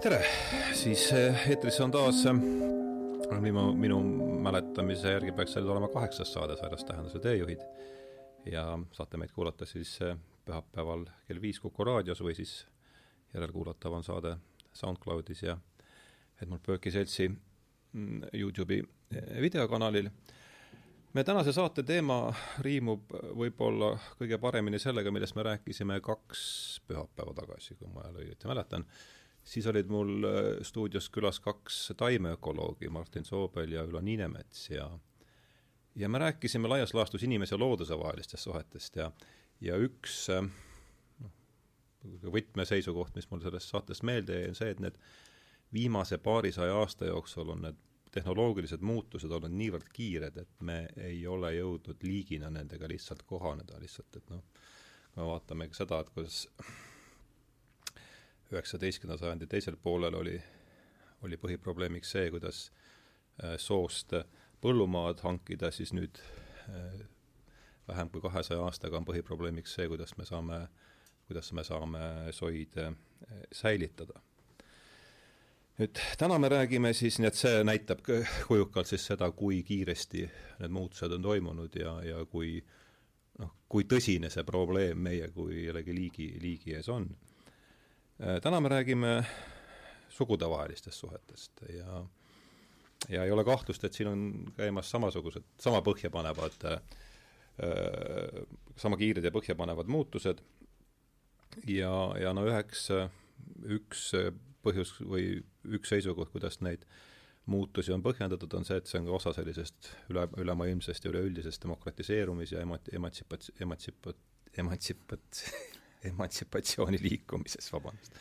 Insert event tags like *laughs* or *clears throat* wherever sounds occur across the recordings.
tere, siis eh, eetris on taas eh, minu, minu mäletamise järgi peaks see olema kaheksas saade Sairas tähenduse teejuhid. ja saate meid kuulata siis eh, pühapäeval kell viis Kuku raadios või siis järelkuulatav on saade SoundCloudis ja Edmund Burke'i seltsi mm, Youtube'i videokanalil. me tänase saate teema riimub võib-olla kõige paremini sellega, millest me rääkisime kaks pühapäeva tagasi, kui ma õieti mäletan siis olid mul äh, stuudios külas kaks taimeökoloogi, Martin Soobel ja Ülo Niinemets ja ja me rääkisime laias laastus inimese ja looduse vahelistest suhetest ja, ja üks äh, noh, võtmeseisukoht, mis mul sellest saatest meelde jäi, on see, et need viimase paarisaja aasta jooksul on need tehnoloogilised muutused olnud niivõrd kiired, et me ei ole jõudnud liigina nendega lihtsalt kohaneda, lihtsalt et noh, me vaatame seda, et kuidas üheksateistkümnenda sajandi teisel poolel oli, oli põhiprobleemiks see, kuidas äh, soost põllumaad hankida, siis nüüd äh, vähem kui kahesaja aastaga on põhiprobleemiks see, kuidas me saame, kuidas me saame soid äh, säilitada. nüüd täna me räägime siis, nii et see näitab kujukalt siis seda, kui kiiresti need muutused on toimunud ja, ja kui noh, kui tõsine see probleem meie kui jällegi liigi, liigi ees on täna me räägime sugudevahelistest suhetest ja ja ei ole kahtlust, et siin on käimas samasugused, sama põhjapanevad, äh, sama kiired ja põhjapanevad muutused. Ja, ja no üheks, üks põhjus või üks seisukoht, kuidas neid muutusi on põhjendatud, on see, et see on ka osa sellisest üle, ülemaailmsest ja üleüldisest demokratiseerumis- ja emat-, emantsipat-, emantsipat-, emantsipat-, *laughs* emantsipatsiooni liikumises, vabandust.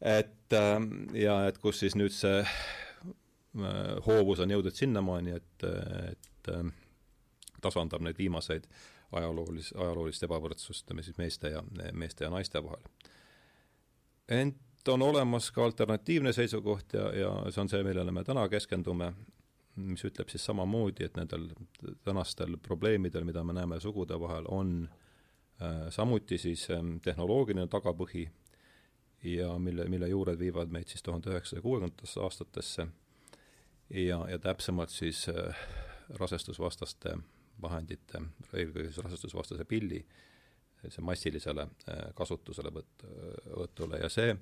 et ähm, ja et kus siis nüüd see äh, hoovus on jõudnud sinnamaani, et, et ähm, tasandab neid viimaseid ajaloolis-, ajaloolist ebavõrdsust, siis meeste ja, meeste ja naiste vahel. ent on olemas ka alternatiivne seisukoht ja, ja see on see, millele me täna keskendume, mis ütleb siis samamoodi, et nendel tänastel probleemidel, mida me näeme sugude vahel, on Äh, samuti siis ähm, tehnoloogiline tagapõhi ja mille, mille juured viivad meid siis tuhande üheksasaja kuuekümnendatesse aastatesse. Ja, ja täpsemalt siis äh, rasestusvastaste vahendite, eelkõige siis rasestusvastase pilli, see massilisele äh, kasutuselevõtt, võtule ja see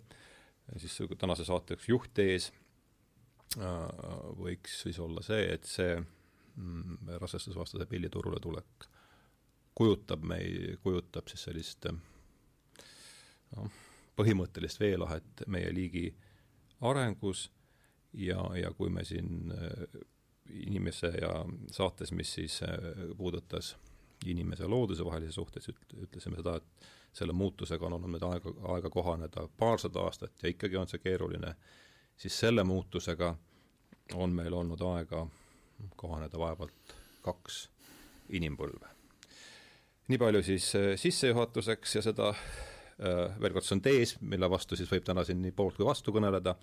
siis tänase saate üks juhtees võiks siis olla see, et see mm, rasestusvastase pilli turule tulek kujutab mei-, kujutab siis sellist noh, põhimõttelist veelahet meie liigi arengus ja, ja kui me siin äh, inimese ja saates, mis siis äh, puudutas inimese ja looduse vahelisi suhteid, ütlesime seda, et selle muutusega on olnud aega, aega kohaneda paarsada aastat ja ikkagi on see keeruline, siis selle muutusega on meil olnud aega kohaneda vaevalt kaks inimpõlve nii palju siis äh, sissejuhatuseks ja seda äh, veel kord, see on tees, mille vastu siis võib täna siin nii poolt kui vastu kõneleda,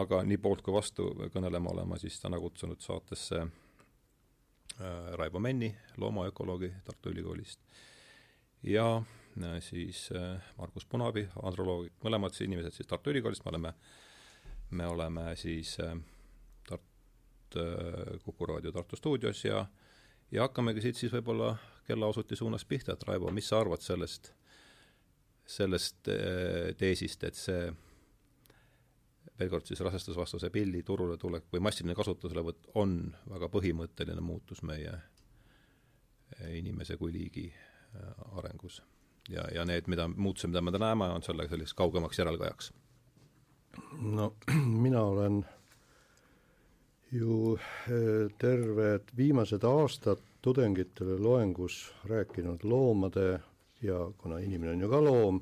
aga nii poolt kui vastu kõnelema olema siis täna kutsunud saatesse äh, Raivo Menni, loomaökoloogi Tartu Ülikoolist, ja siis Margus Punavi, androloog, mõlemad inimesed siis Tartu Ülikoolist, me oleme, me oleme siis Tart-, Kuku raadio Tartu stuudios ja ja hakkamegi siit siis võib-olla kellaosuti suunas pihta, et Raivo, mis sa arvad sellest, sellest äh, teesist, et see veel kord siis rasestusvastase pilli turule tulek või massiline kasutuselevõtt on väga põhimõtteline muutus meie äh, inimese kui liigi äh, arengus. ja, ja need, mida, muutused, mida me täna näeme, on selle selliseks kaugemaks järelkajaks. no *clears throat* mina olen ju terved viimased aastad tudengitele loengus rääkinud loomade ja kuna inimene on ju ka loom,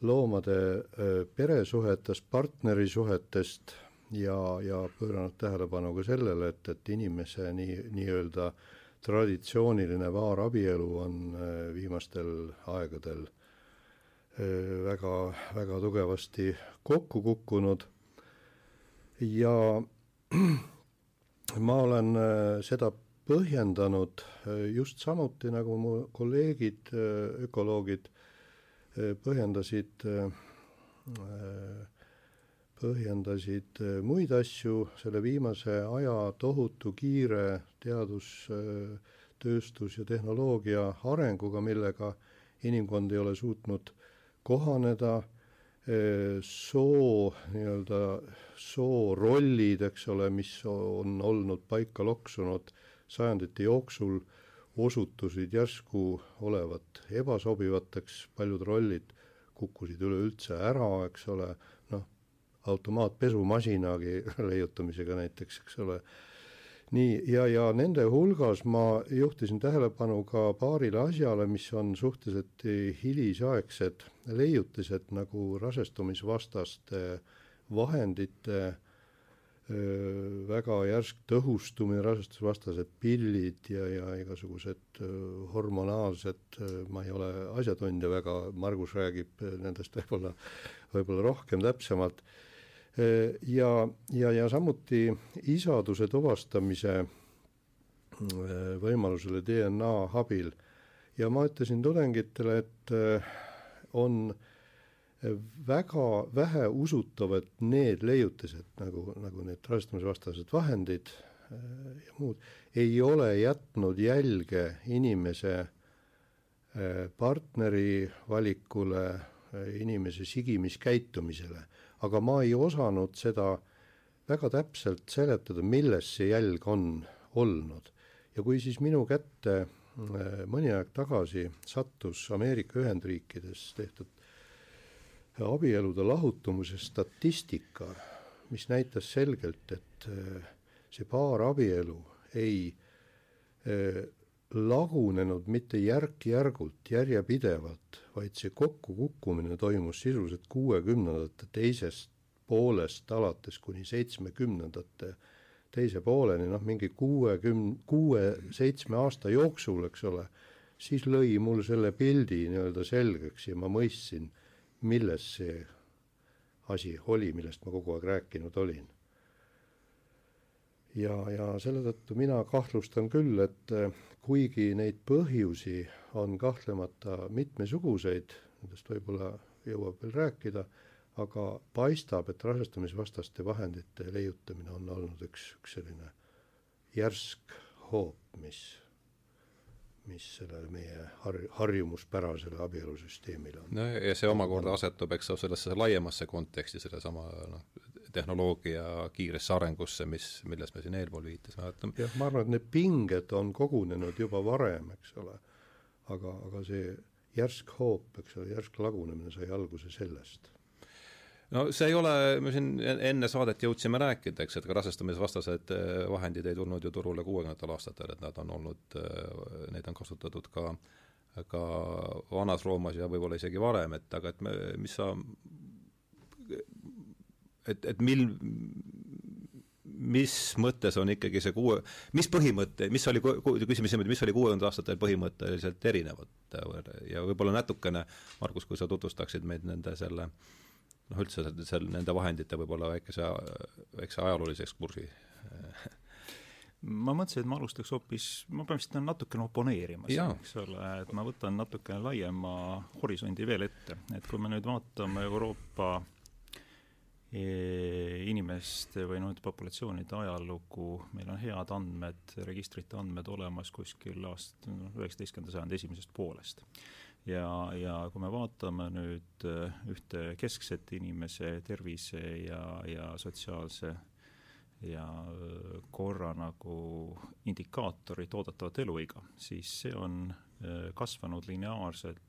loomade eh, peresuhetest, partnerisuhetest ja, ja pööranud tähelepanu ka sellele, et, et inimese nii, nii-öelda traditsiooniline vaarabielu on eh, viimastel aegadel väga, väga tugevasti kokku kukkunud. Ja *clears throat* ma olen äh, seda põhjendanud äh, just samuti, nagu mu kolleegid, äh, ökoloogid, põhjendasid põhjendasid muid asju, selle viimase aja tohutu kiire teadus, tööstus ja tehnoloogia arenguga, millega inimkond ei ole suutnud kohaneda, soo nii-öelda, soorollid, eks ole, mis on olnud paika loksunud sajandite jooksul, osutusid järsku olevat ebasobivateks, paljud rollid kukkusid üleüldse ära, eks ole, noh, automaatpesumasinagi *laughs* leiutamisega näiteks, eks ole. Nii, ja, ja nende hulgas ma juhtisin tähelepanu ka paarile asjale, mis on suhteliselt hilisaegsed leiutised nagu rasestumisvastaste vahendite väga järsk tõhustumine, rasestusvastased pillid ja, ja igasugused hormonaalsed, ma ei ole asjatundja väga, Margus räägib nendest võib-olla, võib-olla rohkem täpsemalt, ja, ja, ja samuti isaduse tuvastamise võimalusele DNA abil. ja ma ütlesin tudengitele, et on äh, väga vähe usutavad need leiutised, nagu, nagu need rasestumisvastased vahendid äh, ja muud, ei ole jätnud jälge inimese äh, partneri valikule, äh, inimese sigimiskäitumisele. Aga ma ei osanud seda väga täpselt seletada, milles see jälg on olnud. ja kui siis minu kätte mõni aeg tagasi sattus Ameerika Ühendriikides tehtud abielude lahutamise statistika, mis näitas selgelt, et äh, see paarabielu ei äh, lagunenud mitte järk-järgult, järjepidevalt, vaid see kokkukukkumine toimus sisuliselt kuuekümnendate teisest poolest alates kuni seitsmekümnendate teise pooleni, noh mingi kuuekümne, kuue-seitsme aasta jooksul, eks ole, siis lõi mul selle pildi nii-öelda selgeks ja ma mõistsin milles see asi oli, millest ma kogu aeg rääkinud olin. Ja, ja selle tõttu mina kahtlustan küll, et eh, kuigi neid põhjusi on kahtlemata mitmesuguseid, nendest võib-olla jõuab veel rääkida, aga paistab, et rasestumisvastaste vahendite leiutamine on olnud üks, üks selline järsk hoop, mis mis sellele meie har-, harjumuspärasele abielusüsteemile on. no ja see omakorda asetub, eks ole, sellesse laiemasse konteksti, sellesama noh, tehnoloogia kiiresse arengusse, mis, milles me siin eelpool viitasime, et jah, ma arvan, et need pinged on kogunenud juba varem, eks ole, aga, aga see järsk hoop, eks ole, järsk lagunemine sai alguse sellest. No see ei ole, me siin enne saadet jõudsime rääkida, eks, et ka rasestumisvastased äh, vahendid ei tulnud ju turule kuuekümnendatel aastatel, et nad on olnud, äh, neid on kasutatud ka, ka vanas Roomas ja võib-olla isegi varem, et aga et me, mis sa, et, et mil, mis mõttes on ikkagi see kuue, mis põhimõte, mis oli, küsime niimoodi, mis oli kuuekümnendatel aastatel põhimõtteliselt erinevat ja võib-olla natukene, Margus, kui sa tutvustaksid meid nende selle äh, noh, üldse seal nende vahendite võib-olla väikese, väikse ajaloolise ekskursi ma mõtlesin, et ma alustaks hoopis, ma pean vist natukene oponeerima siin, eks ole, et ma võtan natukene laiema horisondi veel ette, et kui me nüüd vaatame Euroopa e, inimeste või noh, populatsioonide ajalugu, meil on head andmed, registrite andmed olemas kuskil aast-, noh, üheksateistkümnenda sajandi esimesest poolest. Ja, ja kui me vaatame nüüd äh, ühte keskset inimese tervise ja, ja sotsiaalse ja äh, korra nagu indikaatorit oodatavat eluiga, siis see on äh, kasvanud lineaarselt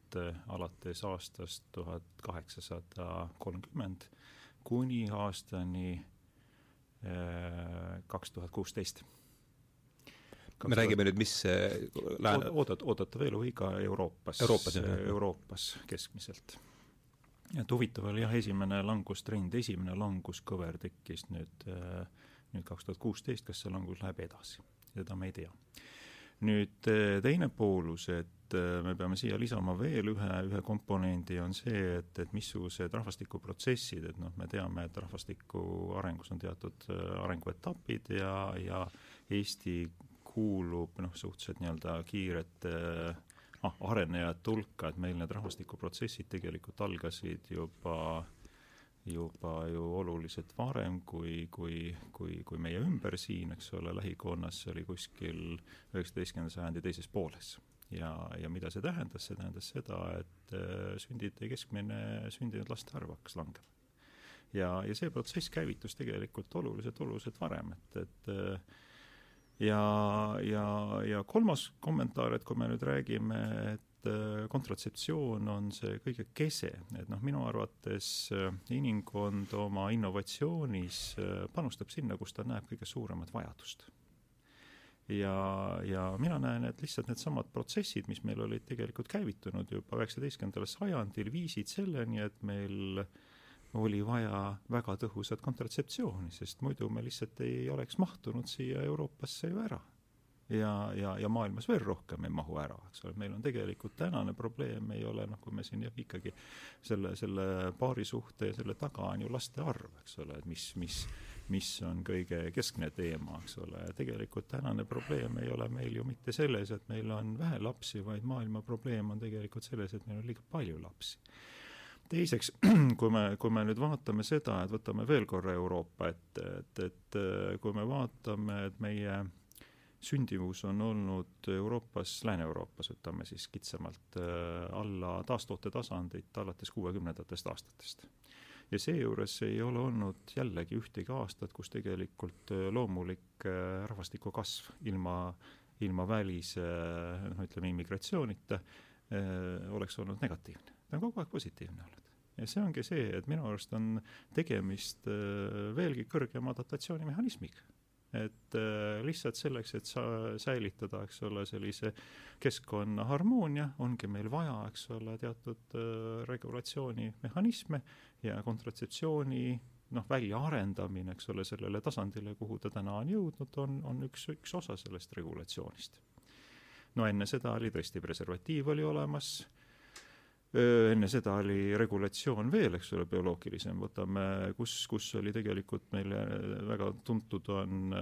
alates aastast tuhat kaheksasada kolmkümmend kuni aastani kaks tuhat kuusteist me räägime nüüd, mis lääne oodat-, oodatav eluiga Euroopas, Euroopas, Euroopas keskmiselt. et huvitav oli jah, esimene langustrend, esimene languskõver tekkis nüüd, äh, nüüd kaks tuhat kuusteist, kas see langus läheb edasi, seda me ei tea. Nüüd äh, teine poolus, et äh, me peame siia lisama veel ühe, ühe komponendi, on see, et, et missugused rahvastikuprotsessid, et noh, me teame, et rahvastiku arengus on teatud arenguetapid ja, ja Eesti kuulub noh, suhteliselt nii-öelda kiirete ah, arenejate hulka, et meil need rahvastikuprotsessid tegelikult algasid juba juba ju oluliselt varem kui, kui, kui, kui meie ümber siin, eks ole, lähikonnas, oli kuskil üheksateistkümnenda sajandi teises pooles. ja, ja mida see tähendas, see tähendas seda, et äh, sündide keskmine sündinud laste arv hakkas langema. ja, ja see protsess käivitus tegelikult oluliselt, oluliselt varem, et, et äh, ja, ja, ja kolmas kommentaar, et kui me nüüd räägime, et et äh, kontratseptsioon on see kõige kese, et noh, minu arvates äh, inimkond oma innovatsioonis äh, panustab sinna, kus ta näeb kõige suuremat vajadust. ja, ja mina näen, et lihtsalt needsamad protsessid, mis meil olid tegelikult käivitunud juba üheksateistkümnendal sajandil, viisid selleni, et meil oli vaja väga tõhusat kontratseptsiooni, sest muidu me lihtsalt ei oleks mahtunud siia Euroopasse ju ära ja, ja, ja maailmas veel rohkem ei mahu ära, eks ole, meil on tegelikult tänane probleem ei ole noh, kui me siin jah, ikkagi selle, selle paarisuhte ja selle taga on ju laste arv, eks ole, et mis, mis, mis on kõige keskne teema, eks ole, tegelikult tänane probleem ei ole meil ju mitte selles, et meil on vähe lapsi, vaid maailma probleem on tegelikult selles, et meil on liiga palju lapsi. Teiseks, *clears throat* kui me, kui me nüüd vaatame seda, et võtame veel korra Euroopa et, et, et kui me vaatame, et meie sündivus on olnud Euroopas, Lääne-Euroopas, võtame siis kitsamalt, äh, alla taastoote tasandit alates kuuekümnendatest aastatest. ja seejuures ei ole olnud jällegi ühtegi aastat, kus tegelikult äh, loomulik äh, rahvastiku kasv ilma, ilma välise noh, ütleme immigratsioonita oleks olnud negatiivne. ta on kogu aeg positiivne olnud ja see ongi see, et minu arust on tegemist veelgi kõrgema adaptatsioonimehhanismiga et äh, lihtsalt selleks, et sa säilitada, eks ole, sellise keskkonna harmoonia, ongi meil vaja, eks ole, teatud äh, regulatsioonimehhanisme ja kontratseptsiooni noh, väljaarendamine, eks ole, sellele tasandile, kuhu ta täna on jõudnud, on, on üks, üks osa sellest regulatsioonist. no enne seda oli tõesti preservatiiv oli olemas enne seda oli regulatsioon veel, eks ole, bioloogilisem, võtame, kus, kus oli tegelikult meile väga tuntud on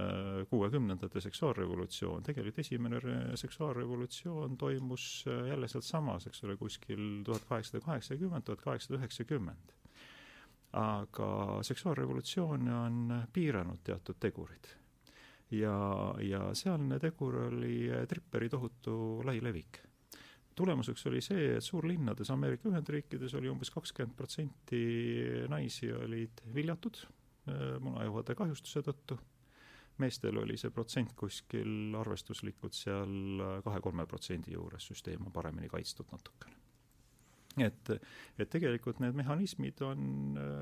kuuekümnendate seksuaalrevolutsioon, tegelikult esimene seksuaalrevolutsioon toimus jälle sealsamas, eks ole, kuskil tuhat kaheksasada kaheksakümmend, tuhat kaheksasada üheksakümmend. aga seksuaalrevolutsiooni on piiranud teatud tegurid. Ja, ja sealne tegur oli tripperi tohutu lai levik tulemuseks oli see, et suurlinnades Ameerika Ühendriikides oli umbes kakskümmend protsenti naisi olid viljatud äh, munajuhade kahjustuse tõttu, meestel oli see protsent kuskil arvestuslikult seal kahe-kolme protsendi juures, süsteem on paremini kaitstud natukene. Et, et tegelikult need mehhanismid on,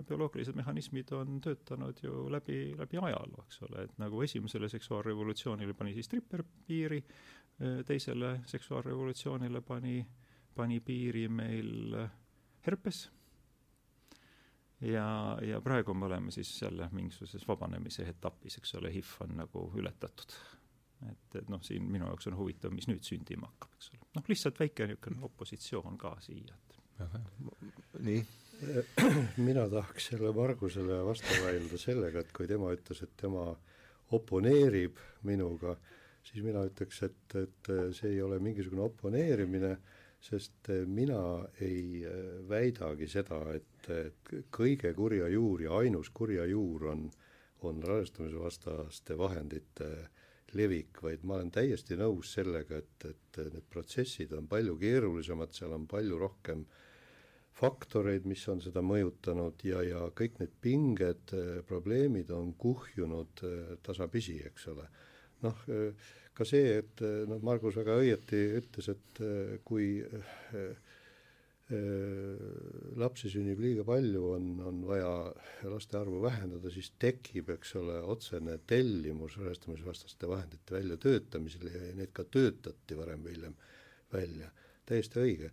bioloogilised mehhanismid on töötanud ju läbi, läbi ajaloo, eks ole, et nagu esimesele seksuaalrevolutsioonile pani siis Tripper piiri, teisele seksuaalrevolutsioonile pani, pani piiri meil herpes ja, ja praegu me oleme siis jälle mingisuguses vabanemise etapis, eks ole, HIV on nagu ületatud. et, et noh, siin minu jaoks on huvitav, mis nüüd sündima hakkab, eks ole. noh, lihtsalt väike niisugune opositsioon ka siia, et nii? *clears throat* mina tahaks selle Margusele vastu vaielda sellega, et kui tema ütles, et tema oponeerib minuga äh, siis mina ütleks, et, et see ei ole mingisugune oponeerimine, sest mina ei äh, väidagi seda, et, et kõige kurja juur ja ainus kurja juur on, on rasestumisvastaste vahendite levik, vaid ma olen täiesti nõus sellega, et, et need protsessid on palju keerulisemad, seal on palju rohkem faktoreid, mis on seda mõjutanud ja, ja kõik need pinged, probleemid on kuhjunud äh, tasapisi, eks ole noh, ka see, et noh, Margus väga õieti ütles, et kui lapsi sünnib liiga palju, on, on vaja laste arvu vähendada, siis tekib, eks ole, otsene tellimus rasestumisvastaste vahendite väljatöötamisel ja need ka töötati varem või hiljem välja, täiesti õige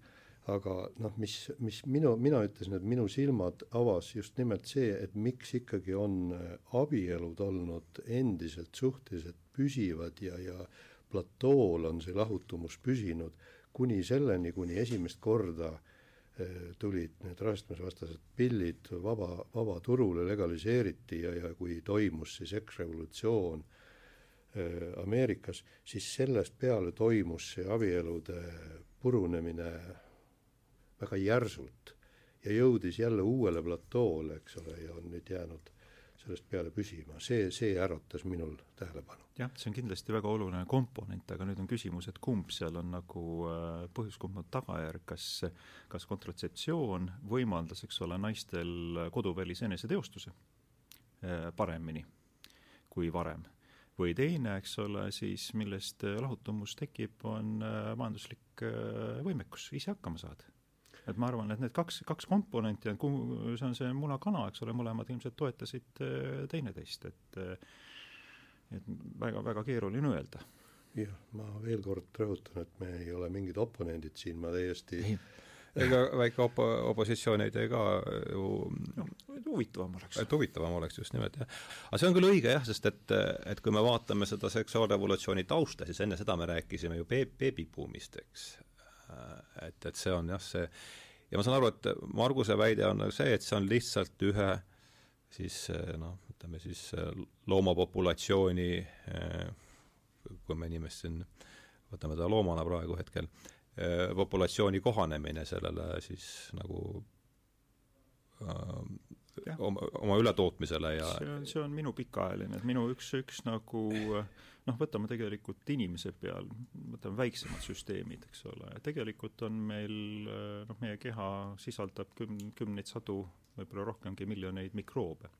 aga noh, mis, mis minu, mina ütlesin, et minu silmad avas just nimelt see, et miks ikkagi on äh, abielud olnud endiselt suhteliselt püsivad ja, ja platool on see lahutumus püsinud kuni selleni, kuni esimest korda äh, tulid need rasestumisvastased pillid vaba, vabaturule, legaliseeriti ja, ja kui toimus siis eksrevolutsioon äh, Ameerikas, siis sellest peale toimus see abielude purunemine väga järsult ja jõudis jälle uuele platoole, eks ole, ja on nüüd jäänud sellest peale püsima, see, see äratas minul tähelepanu. jah, see on kindlasti väga oluline komponent, aga nüüd on küsimus, et kumb seal on nagu äh, põhjus, kumb on tagajärg, kas, kas kontratseptsioon võimaldas, eks ole, naistel koduvälise eneseteostuse äh, paremini kui varem? Või teine, eks ole, siis millest lahutumus tekib, on äh, majanduslik võimekus. Ise hakkama saada et ma arvan, et need kaks, kaks komponenti on, see on see muna-kana, eks ole, mõlemad ilmselt toetasid äh, teineteist, et äh, et väga-väga keeruline öelda. jah, ma veel kord rõhutan, et me ei ole mingid oponendid siin, ma täiesti ei ega väike opo-, opositsioon ei tee ka ju no, huvitavam oleks. et huvitavam oleks, just nimelt, jah. aga see on küll õige jah, sest et, et kui me vaatame seda seksuaalrevolutsiooni tausta, siis enne seda me rääkisime ju beebibuumist, eks. Äh, et, et see on jah, see ja ma saan aru, et Marguse väide on see, et see on lihtsalt ühe siis äh, noh, ütleme siis äh, loomapopulatsiooni, kui me inimest siin, võtame ta loomana praegu hetkel, populatsiooni kohanemine sellele siis nagu oma, oma ületootmisele ja see on, see on minu pikaajaline, et minu üks, üks nagu noh, võtame tegelikult inimese peal, võtame väiksemad süsteemid, eks ole, tegelikult on meil noh, meie keha sisaldab küm-, kümneid sadu, võib-olla rohkemgi miljoneid mikroobe.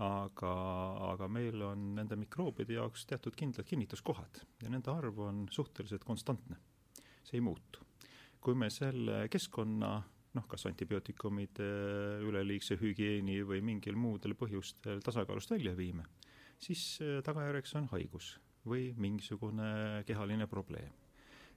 aga, aga meil on nende mikroobide jaoks teatud kindlad kinnituskohad ja nende arv on suhteliselt konstantne. see ei muutu. kui me selle keskkonna noh, kas antibiootikumide üleliigse hügieeni või mingil muudel põhjustel tasakaalust välja viime, siis äh, tagajärjeks on haigus või mingisugune kehaline probleem.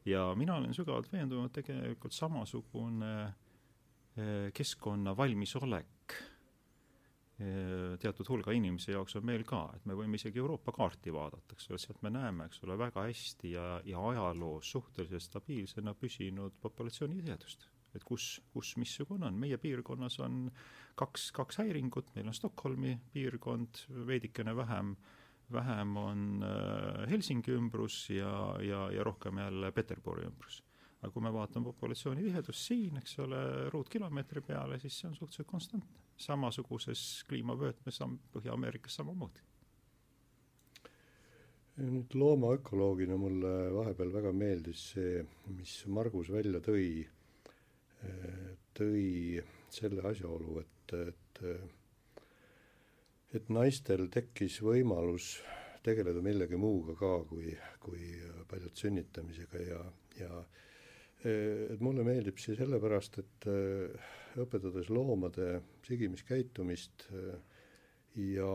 ja mina olen sügavalt veendunud, tegelikult samasugune äh, keskkonna valmisolek äh, teatud hulga inimese jaoks on meil ka, et me võime isegi Euroopa kaarti vaadata, eks ole, sealt me näeme, eks ole, väga hästi ja, ja ajaloos suhteliselt stabiilsena püsinud populatsiooni tihedust et kus, kus missugune on, meie piirkonnas on kaks, kaks häiringut, meil on Stockholmi piirkond, veidikene vähem, vähem on äh, Helsingi ümbrus ja, ja, ja rohkem jälle Peterburi ümbrus. aga kui me vaatame populatsiooni tihedust siin, eks ole, ruutkilomeetri peale, siis see on suhteliselt konstantne. samasuguses kliimavöötmes on Põhja-Ameerikas samamoodi nüüd loomaökoloogina mulle vahepeal väga meeldis see, mis Margus välja tõi tõi selle asjaolu, et, et et naistel tekkis võimalus tegeleda millegi muuga ka kui, kui paljalt sünnitamisega ja, ja et mulle meeldib see sellepärast, et õpetades loomade sigimiskäitumist ja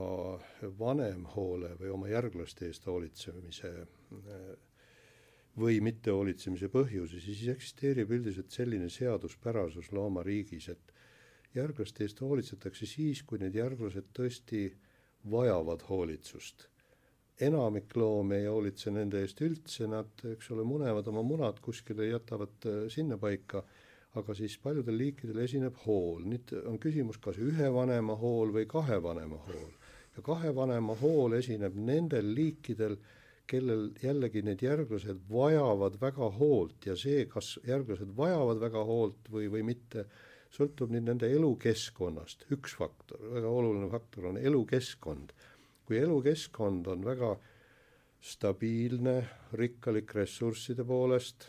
vanemhoole või oma järglaste eest hoolitsemise või mittehoolitsemise põhjusi, siis eksisteerib üldiselt selline seaduspärasus loomariigis, et järglaste eest hoolitsetakse siis, kui need järglased tõesti vajavad hoolitsust. enamik loomi ei hoolitse nende eest üldse, nad, eks ole, munevad oma munad kuskile, jätavad äh, sinnapaika, aga siis paljudel liikidel esineb hool, nüüd on küsimus, kas ühe vanema hool või kahe vanema hool. ja kahe vanema hool esineb nendel liikidel, kellel jällegi need järglased vajavad väga hoolt ja see, kas järglased vajavad väga hoolt või, või mitte, sõltub nüüd nende elukeskkonnast, üks faktor, väga oluline faktor on elukeskkond. kui elukeskkond on väga stabiilne, rikkalik ressursside poolest,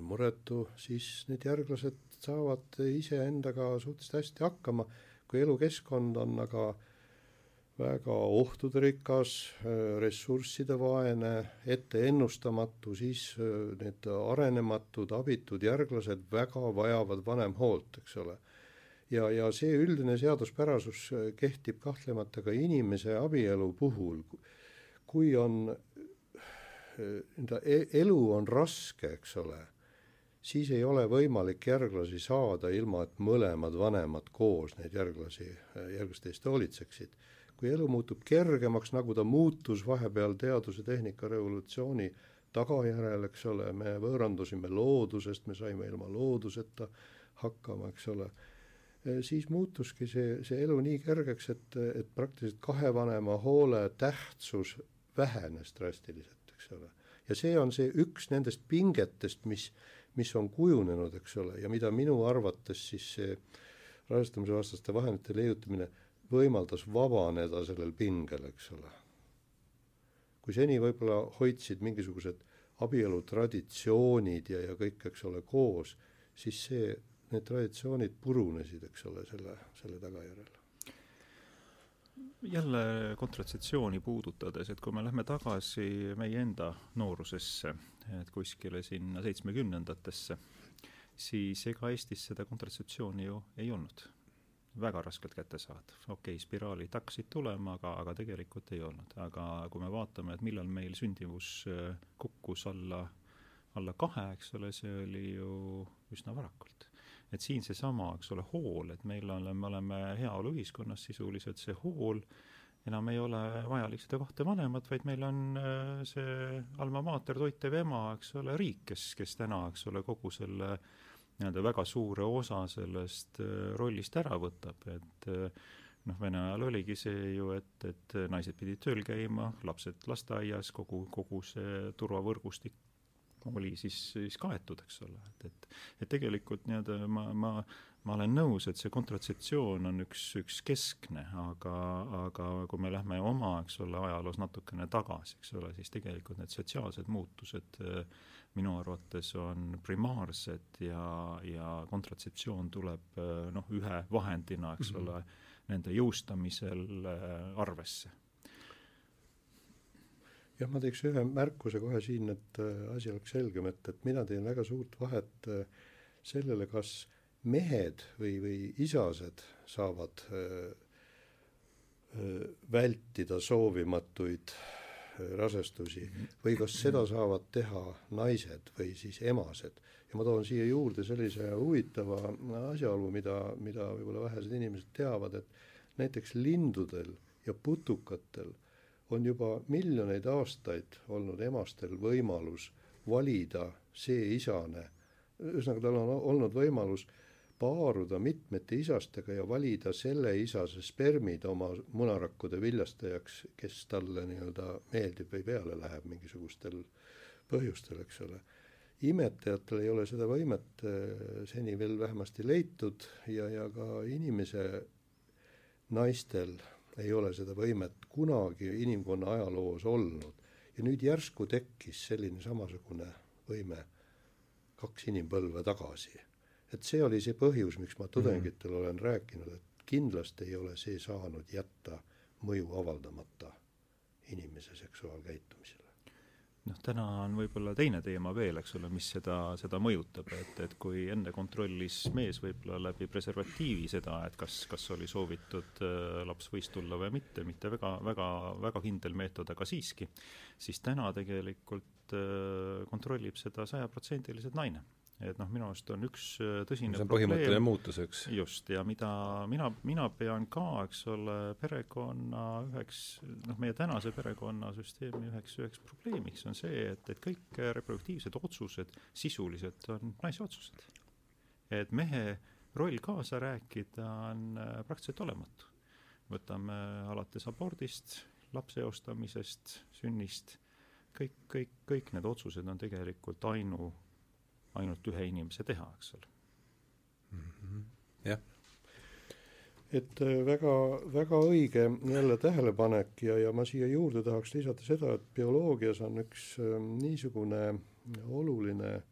muretu, siis need järglased saavad iseendaga suhteliselt hästi hakkama, kui elukeskkond on aga äh, väga ohtuderikas, äh, ressursside vaene, etteennustamatu, siis äh, need arenematud, abitud järglased väga vajavad vanem hoolt, eks ole. ja, ja see üldine seaduspärasus äh, kehtib kahtlemata ka inimese abielu puhul, kui on nii-öelda e-, elu on raske, eks ole, siis ei ole võimalik järglasi saada, ilma et mõlemad vanemad koos neid järglasi, järglaste eest hoolitseksid kui elu muutub kergemaks, nagu ta muutus vahepeal teaduse tehnika revolutsiooni tagajärjel, eks ole, me võõrandusime loodusest, me saime ilma looduseta hakkama, eks ole, e, siis muutuski see, see elu nii kergeks, et, et praktiliselt kahe vanema hoole tähtsus vähenes drastiliselt, eks ole. ja see on see üks nendest pingetest, mis, mis on kujunenud, eks ole, ja mida minu arvates siis see rasestumisvastaste vahendite leiutamine võimaldas vabaneda sellel pingel, eks ole. kui seni võib-olla hoidsid mingisugused abielu traditsioonid ja, ja kõik, eks ole, koos, siis see, need traditsioonid purunesid, eks ole, selle, selle tagajärjel jälle kontratseptsiooni puudutades, et kui me lähme tagasi meie enda noorusesse, et kuskile sinna seitsmekümnendatesse, siis ega Eestis seda kontratseptsiooni ju ei olnud. Väga raskelt kättesaadav, okei okay,, spiraalid hakkasid tulema, aga, aga tegelikult ei olnud, aga kui me vaatame, et millal meil sündivus äh, kukkus alla, alla kahe, eks ole, see oli ju üsna varakult. Et siin seesama, eks ole, hool, et meil on, me oleme heaoluühiskonnas sisuliselt, see hool enam ei ole vajalik seda kahte vanemat, vaid meil on äh, see alma mater, toitev ema, eks ole, riik, kes, kes täna, eks ole, kogu selle nii-öelda väga suure osa sellest äh, rollist ära võtab, et äh, noh, Vene ajal oligi see ju, et, et naised pidid tööl käima, lapsed lasteaias, kogu, kogu see turvavõrgustik oli siis, siis kaetud, eks ole, et, et et tegelikult nii-öelda ma, ma, ma olen nõus, et see kontratseptsioon on üks, üks keskne, aga, aga kui me lähme oma, eks ole, ajaloos natukene tagasi, eks ole, siis tegelikult need sotsiaalsed muutused äh, minu arvates on primaarsed ja, ja kontratseptsioon tuleb äh, noh, ühe vahendina, eks mm -hmm. ole, nende jõustamisel äh, arvesse jah, ma teeks ühe märkuse kohe siin, et äh, asi oleks selgem, et, et mina teen väga suurt vahet äh, sellele, kas mehed või, või isased saavad äh, äh, vältida soovimatuid äh, rasestusi või kas seda saavad teha naised või siis emased. ja ma toon siia juurde sellise huvitava asjaolu, mida, mida võib-olla vähesed inimesed teavad, et näiteks lindudel ja putukatel on juba miljoneid aastaid olnud emastel võimalus valida see isane, ühesõnaga tal on olnud võimalus paaruda mitmete isastega ja valida selle isase spermid oma munarakkude viljastajaks, kes talle nii-öelda meeldib või peale läheb mingisugustel põhjustel, eks ole. imetajatel ei ole seda võimet eh, seni veel vähemasti leitud ja, ja ka inimese naistel ei ole seda võimet kunagi inimkonna ajaloos olnud. ja nüüd järsku tekkis selline samasugune võime kaks inimpõlve tagasi. Et see oli see põhjus, miks ma tudengitele mm. olen rääkinud, et kindlasti ei ole see saanud jätta mõju avaldamata inimese seksuaalkäitumisele noh, täna on võib-olla teine teema veel, eks ole, mis seda, seda mõjutab, et, et kui enne kontrollis mees võib-olla läbi preservatiivi seda, et kas, kas oli soovitud äh, laps võis tulla või mitte, mitte väga, väga, väga kindel meetod, aga siiski, siis täna tegelikult äh, kontrollib seda sajaprotsendiliselt naine et noh, minu arust on üks äh, tõsine see on põhimõtteline muutus, eks. just, ja mida mina, mina pean ka, eks ole, perekonna üheks, noh, meie tänase perekonnasüsteemi üheks, üheks probleemiks on see, et, et kõik reproduktiivsed otsused sisuliselt on naise otsused. et mehe roll kaasa rääkida on äh, praktiliselt olematu. võtame alates abordist, lapse eostamisest, sünnist, kõik, kõik, kõik need otsused on tegelikult ainu ainult ühe inimese teha, eks ole mm -hmm.. jah. et äh, väga, väga õige jälle tähelepanek ja, ja ma siia juurde tahaks lisada seda, et bioloogias on üks äh, niisugune oluline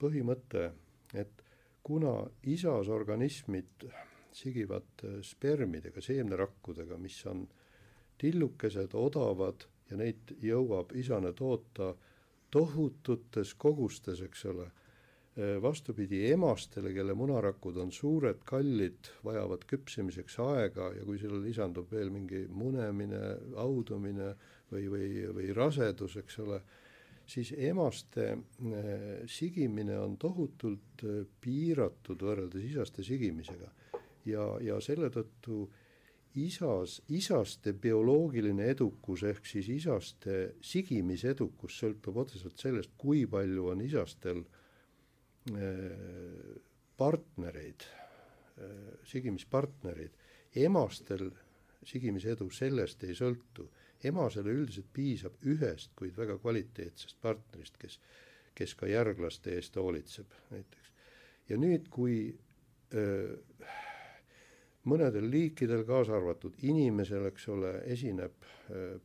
põhimõte, et kuna isasorganismid sigivad äh, spermidega, seemnerakkudega, mis on tillukesed, odavad ja neid jõuab isane toota tohututes kogustes, eks ole vastupidi emastele, kelle munarakud on suured, kallid, vajavad küpsemiseks aega ja kui sellele lisandub veel mingi munemine, audumine või, või, või rasedus, eks ole, siis emaste sigimine on tohutult piiratud võrreldes isaste sigimisega. ja, ja selle tõttu isas, isaste bioloogiline edukus ehk siis isaste sigimisedukus sõltub otseselt sellest, kui palju on isastel Äh, partnereid, äh, sigimispartnereid, emastel sigimise edu sellest ei sõltu. emasele üldiselt piisab ühest, kuid väga kvaliteetsest partnerist, kes, kes ka järglaste eest hoolitseb näiteks. ja nüüd, kui öö, mõnedel liikidel, kaasa arvatud inimesel, eks ole, esineb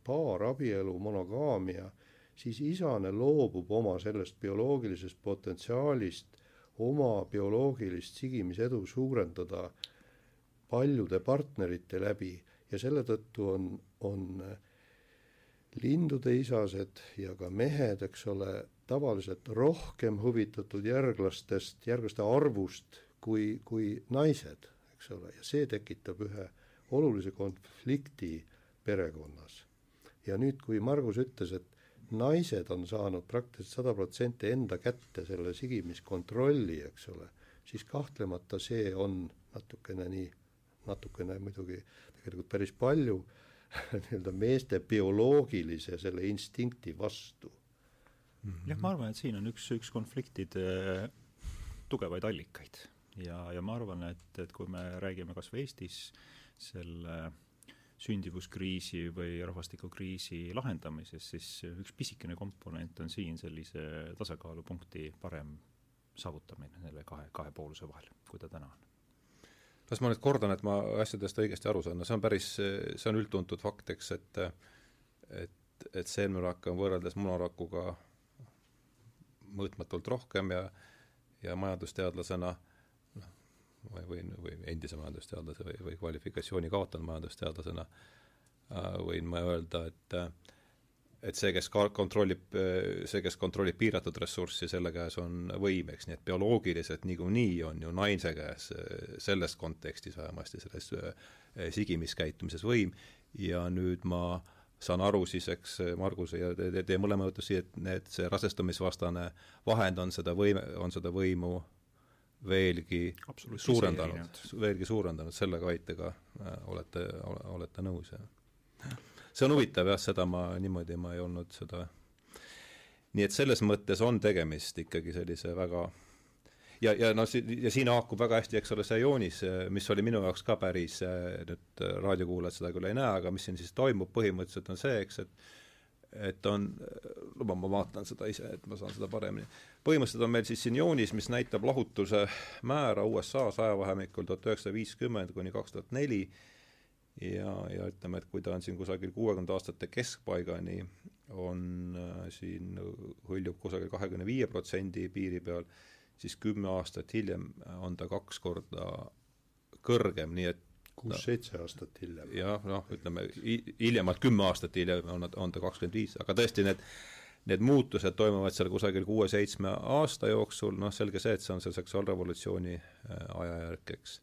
paarabielu, monogaamia, siis isane loobub oma sellest bioloogilisest potentsiaalist oma bioloogilist sigimisedu suurendada paljude partnerite läbi ja selle tõttu on, on lindude isased ja ka mehed, eks ole, tavaliselt rohkem huvitatud järglastest, järglaste arvust kui, kui naised, eks ole, ja see tekitab ühe olulise konflikti perekonnas. ja nüüd, kui Margus ütles, et naised on saanud praktiliselt sada protsenti enda kätte selle sigimiskontrolli, eks ole, siis kahtlemata see on natukene nii, natukene muidugi tegelikult päris palju *laughs* nii-öelda meeste bioloogilise selle instinkti vastu mm. -hmm. jah, ma arvan, et siin on üks, üks konfliktide tugevaid allikaid ja, ja ma arvan, et, et kui me räägime kas või Eestis selle sündivuskriisi või rahvastikukriisi lahendamises, siis üks pisikene komponent on siin sellise tasakaalupunkti parem saavutamine nende kahe, kahe pooluse vahel, kui ta täna on. Las ma nüüd kordan, et ma asjadest õigesti aru saan, no see on päris, see on üldtuntud fakt, eks, et et, et seemnerakke on võrreldes munarakuga mõõtmatult rohkem ja ja majandusteadlasena noh, või, või, endise majandusteadlase või, või kvalifikatsiooni kaotanud majandusteadlasena äh, võin ma öelda, et äh, et see, kes ka kontrollib, see, kes kontrollib piiratud ressurssi, selle käes on võim, eks, nii et bioloogiliselt niikuinii on ju naise käes selles kontekstis vähemasti, selles sigimiskäitumises võim. Ja nüüd ma saan aru siis, eks, Marguse ja teie te, mõlema jutusi, et need, see rasestumisvastane vahend on seda võime, on seda võimu veelgi suurendanud, veelgi suurendanud, selle väitega äh, olete, olete nõus, jah? see on huvitav jah, seda ma niimoodi, ma ei olnud seda, nii et selles mõttes on tegemist ikkagi sellise väga ja, ja noh, ja siin haakub väga hästi, eks ole, see joonis, mis oli minu jaoks ka päris, nüüd raadiokuulajad seda küll ei näe, aga mis siin siis toimub, põhimõtteliselt on see, eks, et et on, luba, ma vaatan seda ise, et ma saan seda paremini. põhimõtteliselt on meil siis siin joonis, mis näitab lahutuse määra USA-s ajavahemikul tuhat üheksasada viiskümmend kuni kaks tuhat neli ja, ja ütleme, et kui ta on siin kusagil kuuekümnenda aastate keskpaigani, on äh, siin, hõljub kusagil kahekümne viie protsendi piiri peal, siis kümme aastat hiljem on ta kaks korda kõrgem, nii et kuus-seitse aastat hiljem. jah, noh, ütleme hiljemalt kümme aastat hiljem on, on ta kakskümmend viis, aga tõesti need need muutused toimuvad seal kusagil kuue-seitsme aasta jooksul, noh, selge see, et see on see seksuaalrevolutsiooni äh, ajajärk, eks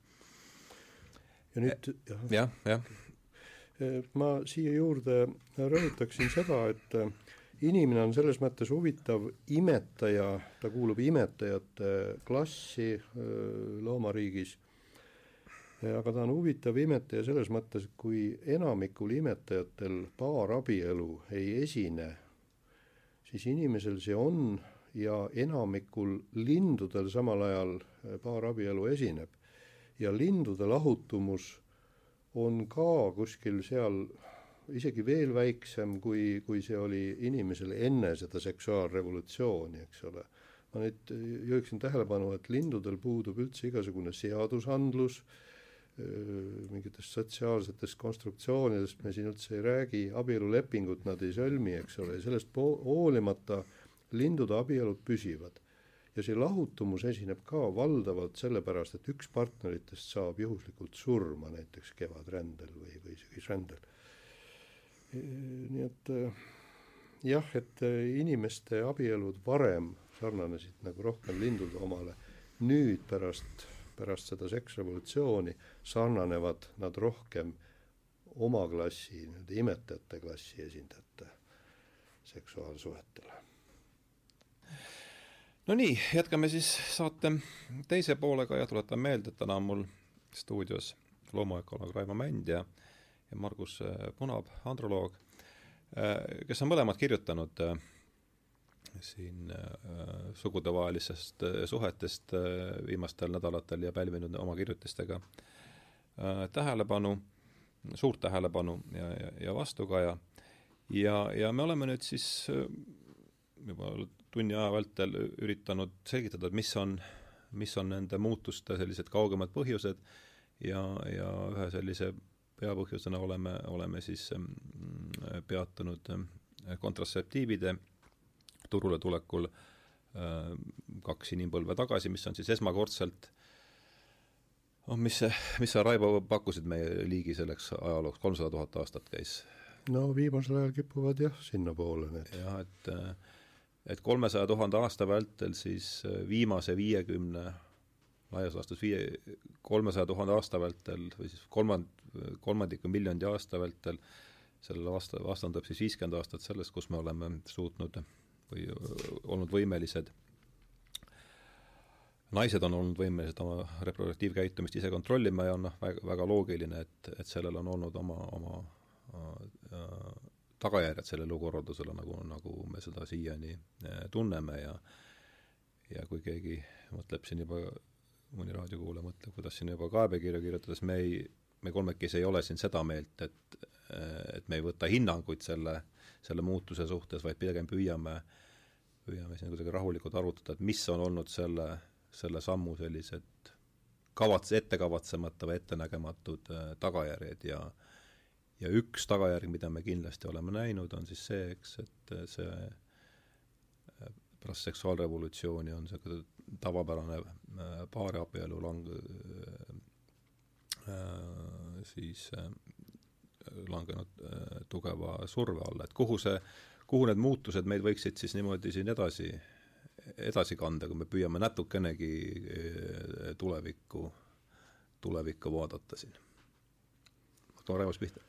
ja nüüd jah, jah, jah. Eh, ma siia juurde rõhutaksin seda, et inimene on selles mõttes huvitav imetaja, ta kuulub imetajate klassi loomariigis, aga ta on huvitav imetaja selles mõttes, kui enamikul imetajatel paarabielu ei esine, siis inimesel see on ja enamikul lindudel samal ajal paarabielu esineb ja lindude lahutumus on ka kuskil seal isegi veel väiksem, kui, kui see oli inimesel enne seda seksuaalrevolutsiooni, eks ole. ma nüüd juhiksin tähelepanu, et lindudel puudub üldse igasugune seadusandlus, mingitest sotsiaalsetest konstruktsioonidest me siin üldse ei räägi, abielulepingut nad ei sõlmi, eks ole, ja sellest hoolimata lindude abielud püsivad ja see lahutumus esineb ka valdavalt sellepärast, et üks partneritest saab juhuslikult surma näiteks kevadrändel või, või sügisrändel. nii et jah, et inimeste abielud varem sarnanesid nagu rohkem lindude omale, nüüd pärast, pärast seda seksrevolutsiooni sarnanevad nad rohkem oma klassi, nii-öelda imetajate klassi esindajate seksuaalsuhetele. No nii, jätkame siis saate teise poolega ja tuletan meelde, et täna on mul stuudios loomaökoloog Raimo Mänd ja, ja Margus Punab, androloog, kes on mõlemad kirjutanud äh, siin sugudevahelisest suhetest viimastel nädalatel ja pälvinud oma kirjutistega tähelepanu, suurt tähelepanu ja, ja, ja vastukaja. ja, ja me oleme nüüd siis juba tunni aja vältel üritanud selgitada, et mis on, mis on nende muutuste sellised kaugemad põhjused ja, ja ühe sellise peapõhjusena oleme, oleme siis peatunud kontratseptiivide turule tulekul kaks inimpõlve tagasi, mis on siis esmakordselt noh, mis see, mis sa, Raivo, pakkusid meie liigi selleks ajalooks, kolmsada tuhat aastat käis? no viimasel ajal kipuvad jah, sinnapoole need. jah, et et kolmesaja tuhande aasta vältel siis viimase viiekümne, laias laastus viie, kolmesaja tuhande aasta vältel või siis kolmand-, kolmandiku miljondi aasta vältel, sellele vasta-, vastandub siis viiskümmend aastat sellest, kus me oleme suutnud või olnud võimelised. Naised on olnud võimelised oma reproduktiivkäitumist ise kontrollima ja on noh, väga, väga loogiline, et, et sellel on olnud oma, oma äh, tagajärjed sellele elukorraldusele, nagu, nagu me seda siiani äh, tunneme ja ja kui keegi mõtleb siin juba, mõni raadiokuulaja mõtleb, kuidas siin juba kaebekirja kirjutades, me ei, me kolmekesi ei ole siin seda meelt, et et me ei võta hinnanguid selle, selle muutuse suhtes, vaid pigem püüame, püüame siin kuidagi rahulikult arutada, et mis on olnud selle selle sammu sellised kavats-, ettekavatsemata või ettenägematud äh, tagajärjed ja ja üks tagajärg, mida me kindlasti oleme näinud, on siis see, eks, et äh, see äh, pärast seksuaalrevolutsiooni on see tavapärane paariabielu lang- äh,, siis äh, langenud äh, tugeva surve alla, et kuhu see, kuhu need muutused meid võiksid siis niimoodi siin edasi edasi kanda, kui me püüame natukenegi eh, tulevikku, tulevikku vaadata siin. hakkame Raivos pihta.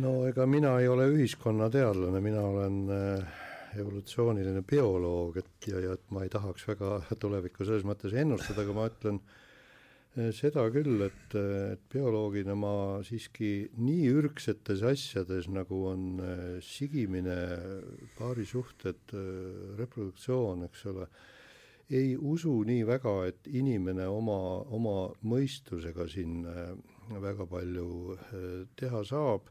no ega mina ei ole ühiskonnateadlane, mina olen eh, evolutsiooniline bioloog, et ja, ja et ma ei tahaks väga tulevikku selles mõttes ennustada, aga ma ütlen äh, seda küll, et, et bioloogina ma siiski nii ürgsetes asjades, nagu on eh, sigimine, paarisuhted, eh, reproduktsioon, eks ole, ei usu nii väga, et inimene oma, oma mõistusega siin väga palju teha saab.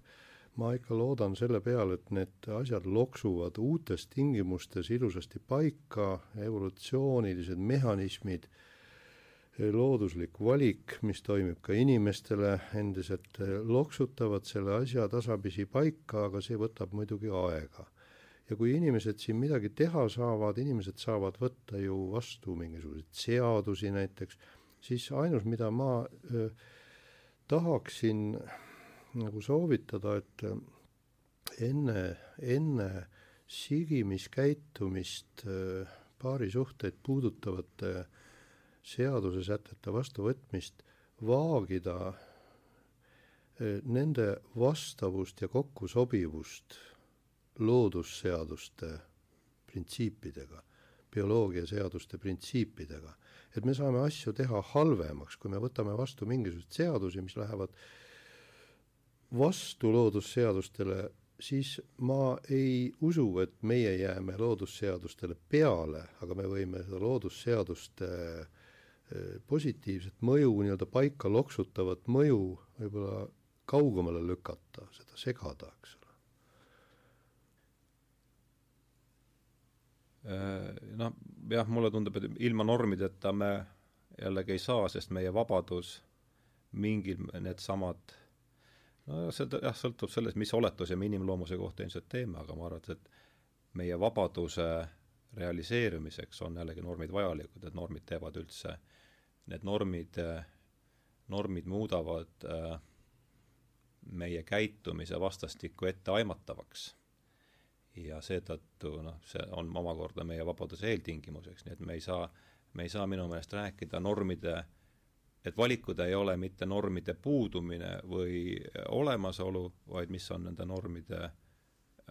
ma ikka loodan selle peale, et need asjad loksuvad uutes tingimustes ilusasti paika, evolutsioonilised mehhanismid looduslik valik, mis toimib ka inimestele, endiselt loksutavad selle asja tasapisi paika, aga see võtab muidugi aega. ja kui inimesed siin midagi teha saavad, inimesed saavad võtta ju vastu mingisuguseid seadusi näiteks, siis ainus, mida ma öö, tahaksin nagu soovitada, et enne, enne sigimiskäitumist paarisuhteid puudutavate äh, seadusesätete vastuvõtmist vaagida eh, nende vastavust ja kokkusobivust loodusseaduste printsiipidega, bioloogiaseaduste printsiipidega. et me saame asju teha halvemaks, kui me võtame vastu mingisuguseid seadusi, mis lähevad vastu loodusseadustele, siis ma ei usu, et meie jääme loodusseadustele peale, aga me võime seda loodusseaduste positiivset mõju, nii-öelda paika loksutavat mõju võib-olla kaugemale lükata, seda segada, eks ole. Eh, noh, jah, mulle tundub, et ilma normideta me jällegi ei saa, sest meie vabadus mingil needsamad no seda jah, sõltub sellest, mis oletusi me inimloomuse kohta ilmselt teeme, aga ma arvan, et meie vabaduse realiseerumiseks on jällegi normid vajalikud, et normid teevad üldse äh, need normid, normid muudavad äh, meie käitumise vastastikku etteaimatavaks. ja seetõttu noh, see on omakorda meie vabaduse eeltingimuseks, nii et me ei saa, me ei saa minu meelest rääkida normide, et valikud ei ole mitte normide puudumine või olemasolu, vaid mis on nende normide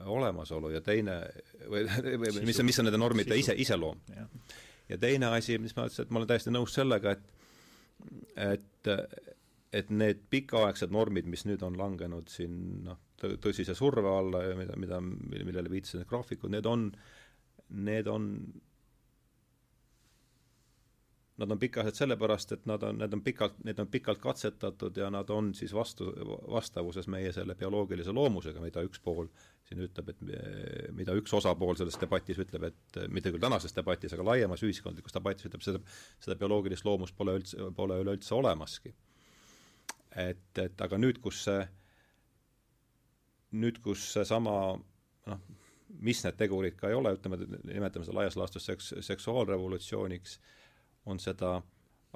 olemasolu ja teine või, või mis on, mis on nende normide ise, iseloom ja teine asi, mis ma ütlesin, et ma olen täiesti nõus sellega, et et, et need pikaaegsed normid, mis nüüd on langenud siin noh, tõsise surve alla ja mida, mida, millele viitasid need graafikud, need on, need on nad on pikaajalised sellepärast, et nad on, need on pikalt, need on pikalt katsetatud ja nad on siis vastu, vastavuses meie selle bioloogilise loomusega, mida üks pool siin ütleb, et mida üks osapool selles debatis ütleb, et mitte küll tänases debatis, aga laiemas ühiskondlikus debatis ütleb, seda, seda bioloogilist loomust pole üldse, pole üleüldse olemaski. et, et aga nüüd, kus see, nüüd, kus seesama noh, mis need tegurid ka ei ole, ütleme, nimetame seda laias laastus seks-, seksuaalrevolutsiooniks, on seda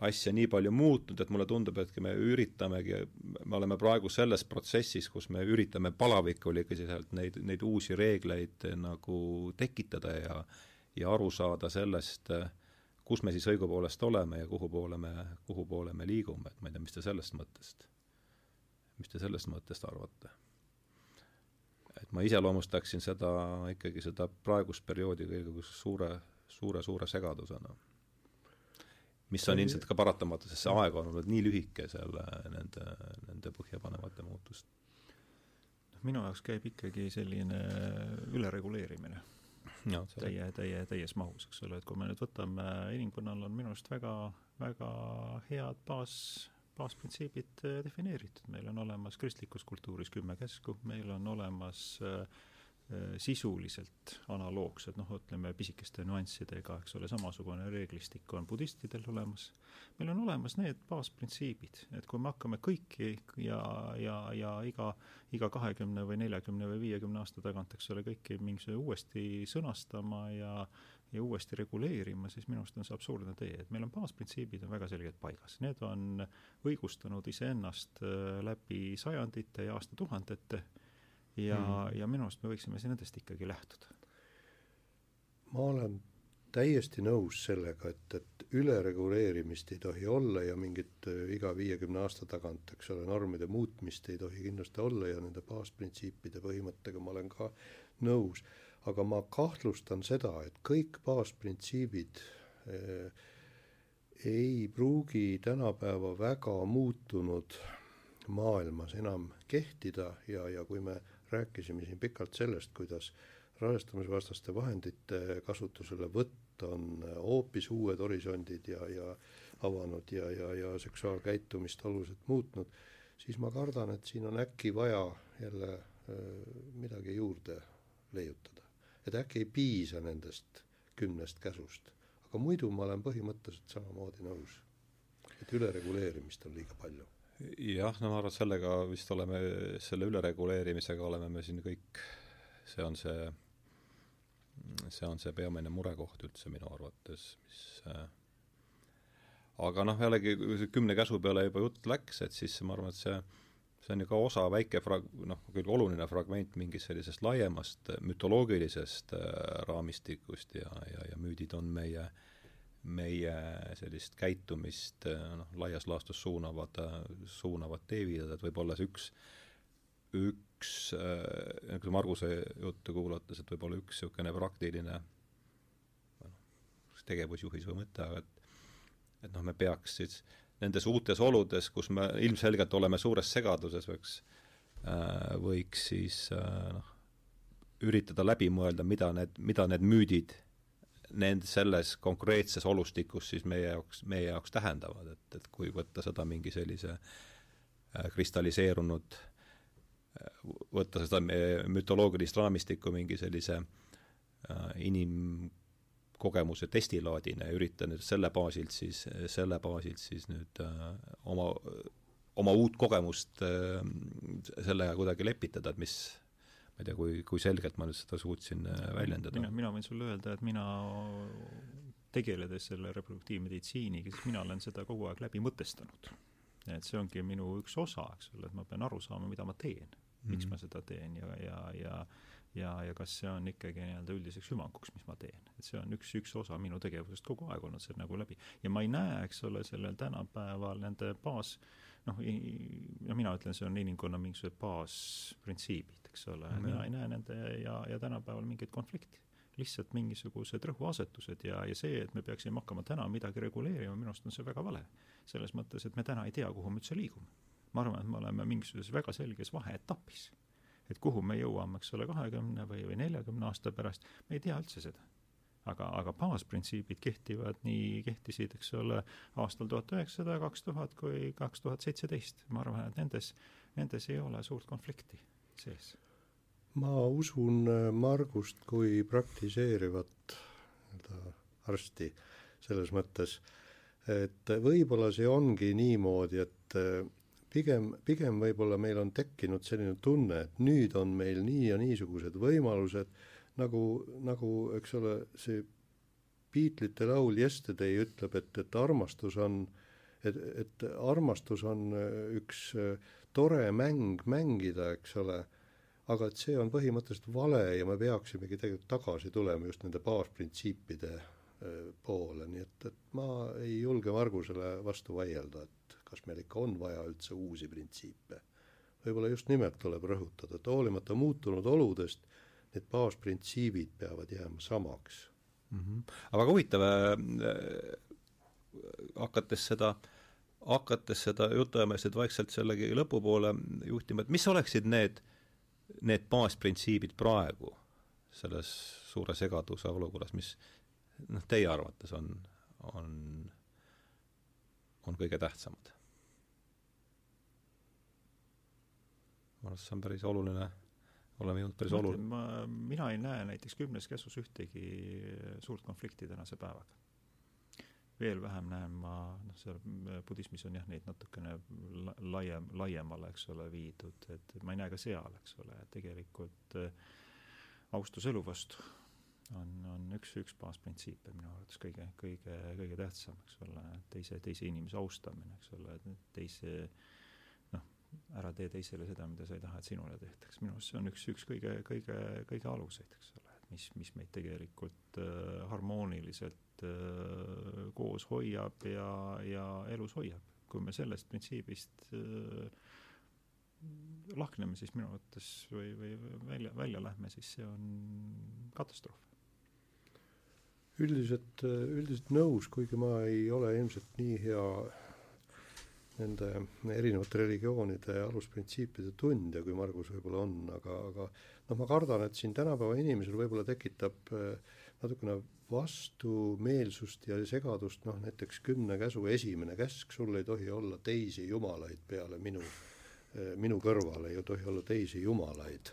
asja nii palju muutnud, et mulle tundub, et me üritamegi, me oleme praegu selles protsessis, kus me üritame palavikuliselt neid, neid uusi reegleid nagu tekitada ja ja aru saada sellest, kus me siis õigupoolest oleme ja kuhu poole me, kuhu poole me liigume, et ma ei tea, mis te sellest mõttest, mis te sellest mõttest arvate? et ma iseloomustaksin seda, ikkagi seda praegust perioodi kõige suure, suure, suure segadusena. Mis on ilmselt ka paratamatu, sest see aeg on olnud nii lühike selle, nende, nende põhjapanevate muutuste. noh, minu jaoks käib ikkagi selline ülereguleerimine. täie, täie, täies mahus, eks ole, et kui me nüüd võtame, inimkonnal on minu arust väga, väga head baas baasprintsiibid äh, defineeritud, meil on olemas kristlikus kultuuris kümme käsku, meil on olemas äh, äh, sisuliselt analoogsed, noh, ütleme pisikeste nüanssidega, eks ole, samasugune reeglistik on budistidel olemas. meil on olemas need baasprintsiibid, et kui me hakkame kõiki ja, ja, ja iga, iga kahekümne või neljakümne või viiekümne aasta tagant, eks ole, kõiki mingisuguse uuesti sõnastama ja ja uuesti reguleerima, siis minu arust on see absurdne tee, et meil on baasprintsiibid on väga selgelt paigas, need on õigustanud iseennast äh, läbi sajandite ja aastatuhandete ja mm., ja minu arust me võiksime siin nendest ikkagi lähtuda. ma olen täiesti nõus sellega, et, et ülereguleerimist ei tohi olla ja mingit äh, iga viiekümne aasta tagant, eks ole, normide muutmist ei tohi kindlasti olla ja nende baasprintsiipide põhimõttega ma olen ka nõus aga ma kahtlustan seda, et kõik baasprintsiibid eh, ei pruugi tänapäeva väga muutunud maailmas enam kehtida ja, ja kui me rääkisime siin pikalt sellest, kuidas rahastumisvastaste vahendite kasutuselevõtt on hoopis uued horisondid ja, ja avanud ja, ja, ja seksuaalkäitumist oluliselt muutnud, siis ma kardan, et siin on äkki vaja jälle äh, midagi juurde leiutada et äkki ei piisa nendest kümnest käsust. aga muidu ma olen põhimõtteliselt samamoodi nõus, et ülereguleerimist on liiga palju. Jah, no ma arvan, et sellega vist oleme, selle ülereguleerimisega oleme me siin kõik, see on see, see on see peamine murekoht üldse minu arvates, mis äh, aga noh, jällegi, kui see kümne käsu peale juba jutt läks, et siis ma arvan, et see see on ju ka osa, väike frag-, noh, küll oluline fragment mingist sellisest laiemast mütoloogilisest äh, raamistikust ja, ja, ja müüdid on meie, meie sellist käitumist äh, noh, laias laastus suunavad, suunavad teeviidad, et võib-olla see üks, üks äh,, kui Marguse juttu kuulates, et võib-olla üks niisugune praktiline noh, tegevusjuhis või mõte, aga et et noh, me peaks siis äh, nendes uutes oludes, kus me ilmselgelt oleme suures segaduses, võiks, äh, võiks siis äh, noh, üritada läbi mõelda, mida need, mida need müüdid nend-, selles konkreetses olustikus siis meie jaoks, meie jaoks tähendavad, et, et kui võtta seda mingi sellise äh, kristalliseerunud, võtta seda mütoloogilist raamistikku mingi sellise inim-, kogemuse testilaadina ja üritan nüüd selle baasilt siis, selle baasilt siis nüüd äh, oma, oma uut kogemust äh, sellega kuidagi lepitada, et mis ma ei tea, kui, kui selgelt ma nüüd seda suutsin äh, väljendada. mina, mina võin sulle öelda, et mina tegeledes selle reproduktiivmeditsiiniga, siis mina olen seda kogu aeg läbi mõtestanud. et see ongi minu üks osa, eks ole, et ma pean aru saama, mida ma teen, miks mm -hmm. ma seda teen ja, ja, ja ja, ja kas see on ikkagi nii-öelda üldiseks hüvanguks, mis ma teen. et see on üks, üks osa minu tegevusest kogu aeg olnud see nagu läbi. ja ma ei näe, eks ole, sellel tänapäeval nende baas, noh, no mina ütlen, see on inimkonna mingisugused baasprintsiibid, eks ole mm, -hmm. mina ei näe nende ja, ja tänapäeval mingeid konflikte lihtsalt mingisugused rõhuasetused ja, ja see, et me peaksime hakkama täna midagi reguleerima, minu arust on see väga vale. selles mõttes, et me täna ei tea, kuhu me üldse liigume. ma arvan, et me oleme mingisuguses väga selges vaheetapis et kuhu me jõuame, eks ole, kahekümne või, või neljakümne aasta pärast, me ei tea üldse seda. Aga, aga baasprintsiibid kehtivad nii, kehtisid, eks ole, aastal tuhat üheksasada, kaks tuhat kui kaks tuhat seitseteist. ma arvan, et nendes, nendes ei ole suurt konflikti sees. ma usun äh, Margust kui praktiseerivat nii-öelda arsti selles mõttes, et võib-olla see ongi niimoodi, et äh, pigem, pigem võib-olla meil on tekkinud selline tunne, et nüüd on meil nii ja niisugused võimalused, nagu, nagu eks ole, see Beatlesite laul Yesterday ütleb, et, et armastus on, et, et armastus on äh, üks äh, tore mäng mängida, eks ole, aga et see on põhimõtteliselt vale ja me peaksimegi tegelikult tagasi tulema just nende baasprintsiipide äh, poole, nii et, et ma ei julge Margusele vastu vaielda, et kas meil ikka on vaja üldse uusi printsiipe. võib-olla just nimelt tuleb rõhutada, et hoolimata muutunud oludest need baasprintsiibid peavad jääma samaks mm. -hmm. aga väga huvitav äh,, hakates seda, hakates seda jutuajamist vaikselt sellegi lõpupoole juhtima, et mis oleksid need, need baasprintsiibid praegu selles suure segaduse olukorras, mis noh, teie arvates on, on, on kõige tähtsamad? ma arvan, et see on päris oluline oleme jõudnud päris olu-. ma, mina ei näe näiteks kümnes käsus ühtegi suurt konflikti tänase päevaga. veel vähem näen ma, noh, seal budismis on jah, neid natukene laiem, laiemale, eks ole, viidud, et ma ei näe ka seal, eks ole, et tegelikult äh, austus elu vastu on, on üks, üks baasprintsiipe minu arvates kõige, kõige, kõige tähtsam, eks ole, teise, teise inimese austamine, eks ole, teise äh, ära tee teisele seda, mida sa ei taha, et sinule tehtaks. minu arust see on üks, üks kõige, kõige, kõige aluseid, eks ole, et mis, mis meid tegelikult äh, harmooniliselt äh, koos hoiab ja, ja elus hoiab. kui me sellest printsiibist äh, lahkneme, siis minu arvates või, või välja, välja lähme, siis see on katastroof. üldiselt, üldiselt nõus, kuigi ma ei ole ilmselt nii hea nende erinevate religioonide alusprintsiipide tundja, kui Margus võib-olla on, aga, aga noh, ma kardan, et siin tänapäeva inimesel võib-olla tekitab äh, natukene vastumeelsust ja segadust, noh näiteks kümne käsu esimene käsk, sul ei tohi olla teisi jumalaid peale minu, äh, minu kõrval ei tohi olla teisi jumalaid.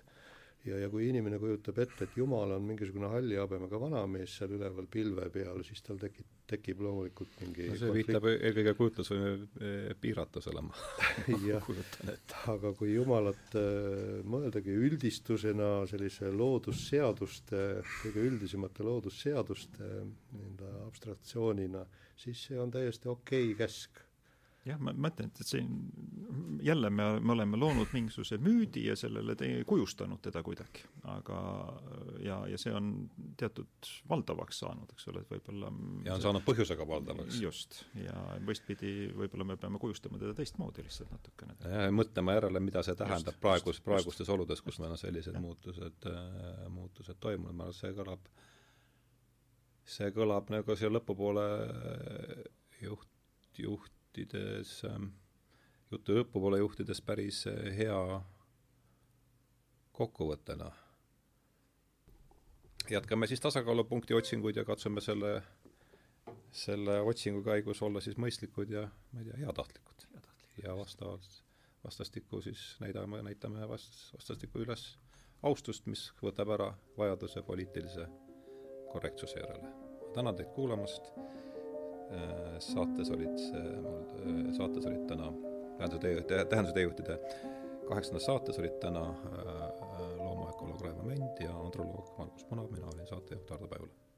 Ja, ja kui inimene kujutab ette, et Jumal on mingisugune halli habemega vanamees seal üleval pilve peal, siis tal tekib, tekib loomulikult mingi no see viitab eelkõige kujutlusvõime eh, piiratus olema. *laughs* Jah, aga kui Jumalat äh, mõeldagi üldistusena sellise loodusseaduste, kõige üldisemate loodusseaduste nii-öelda abstraktsioonina, siis see on täiesti okei okay käsk jah, ma mõtlen, et, see jälle me, me oleme loonud mingisuguse müüdi ja sellele te, kujustanud teda kuidagi, aga ja, ja see on teatud valdavaks saanud, eks ole, et võib-olla ja on saanud põhjusega valdavaks. just, ja vastpidi võib-olla me peame kujustama teda teistmoodi lihtsalt natukene. ja mõtlema järele, mida see tähendab just, praegus, praegustes just, oludes, kus meil on sellised ja. muutused äh,, muutused toimunud, ma arvan, et see kõlab, see kõlab nagu siia lõpupoole juht, juht juhtides, ähm, jutu lõpupoole juhtides päris äh, hea kokkuvõttena. jätkame siis tasakaalupunkti otsinguid ja katsume selle, selle otsingu käigus olla siis mõistlikud ja ma ei tea, heatahtlikud. ja vastavalt, vastastikku siis näidame, näitame vast-, vastastikku üles austust, mis võtab ära vajaduse poliitilise korrektsuse järele. tänan teid kuulamast saates olid, äh, saates olid täna, tähenduse tee, tähenduse teejuhtide kaheksandas saates olid täna äh, loomaökoloog Raivo Mänd ja androloog Margus Punav, mina olin saatejuht Hardo Päevla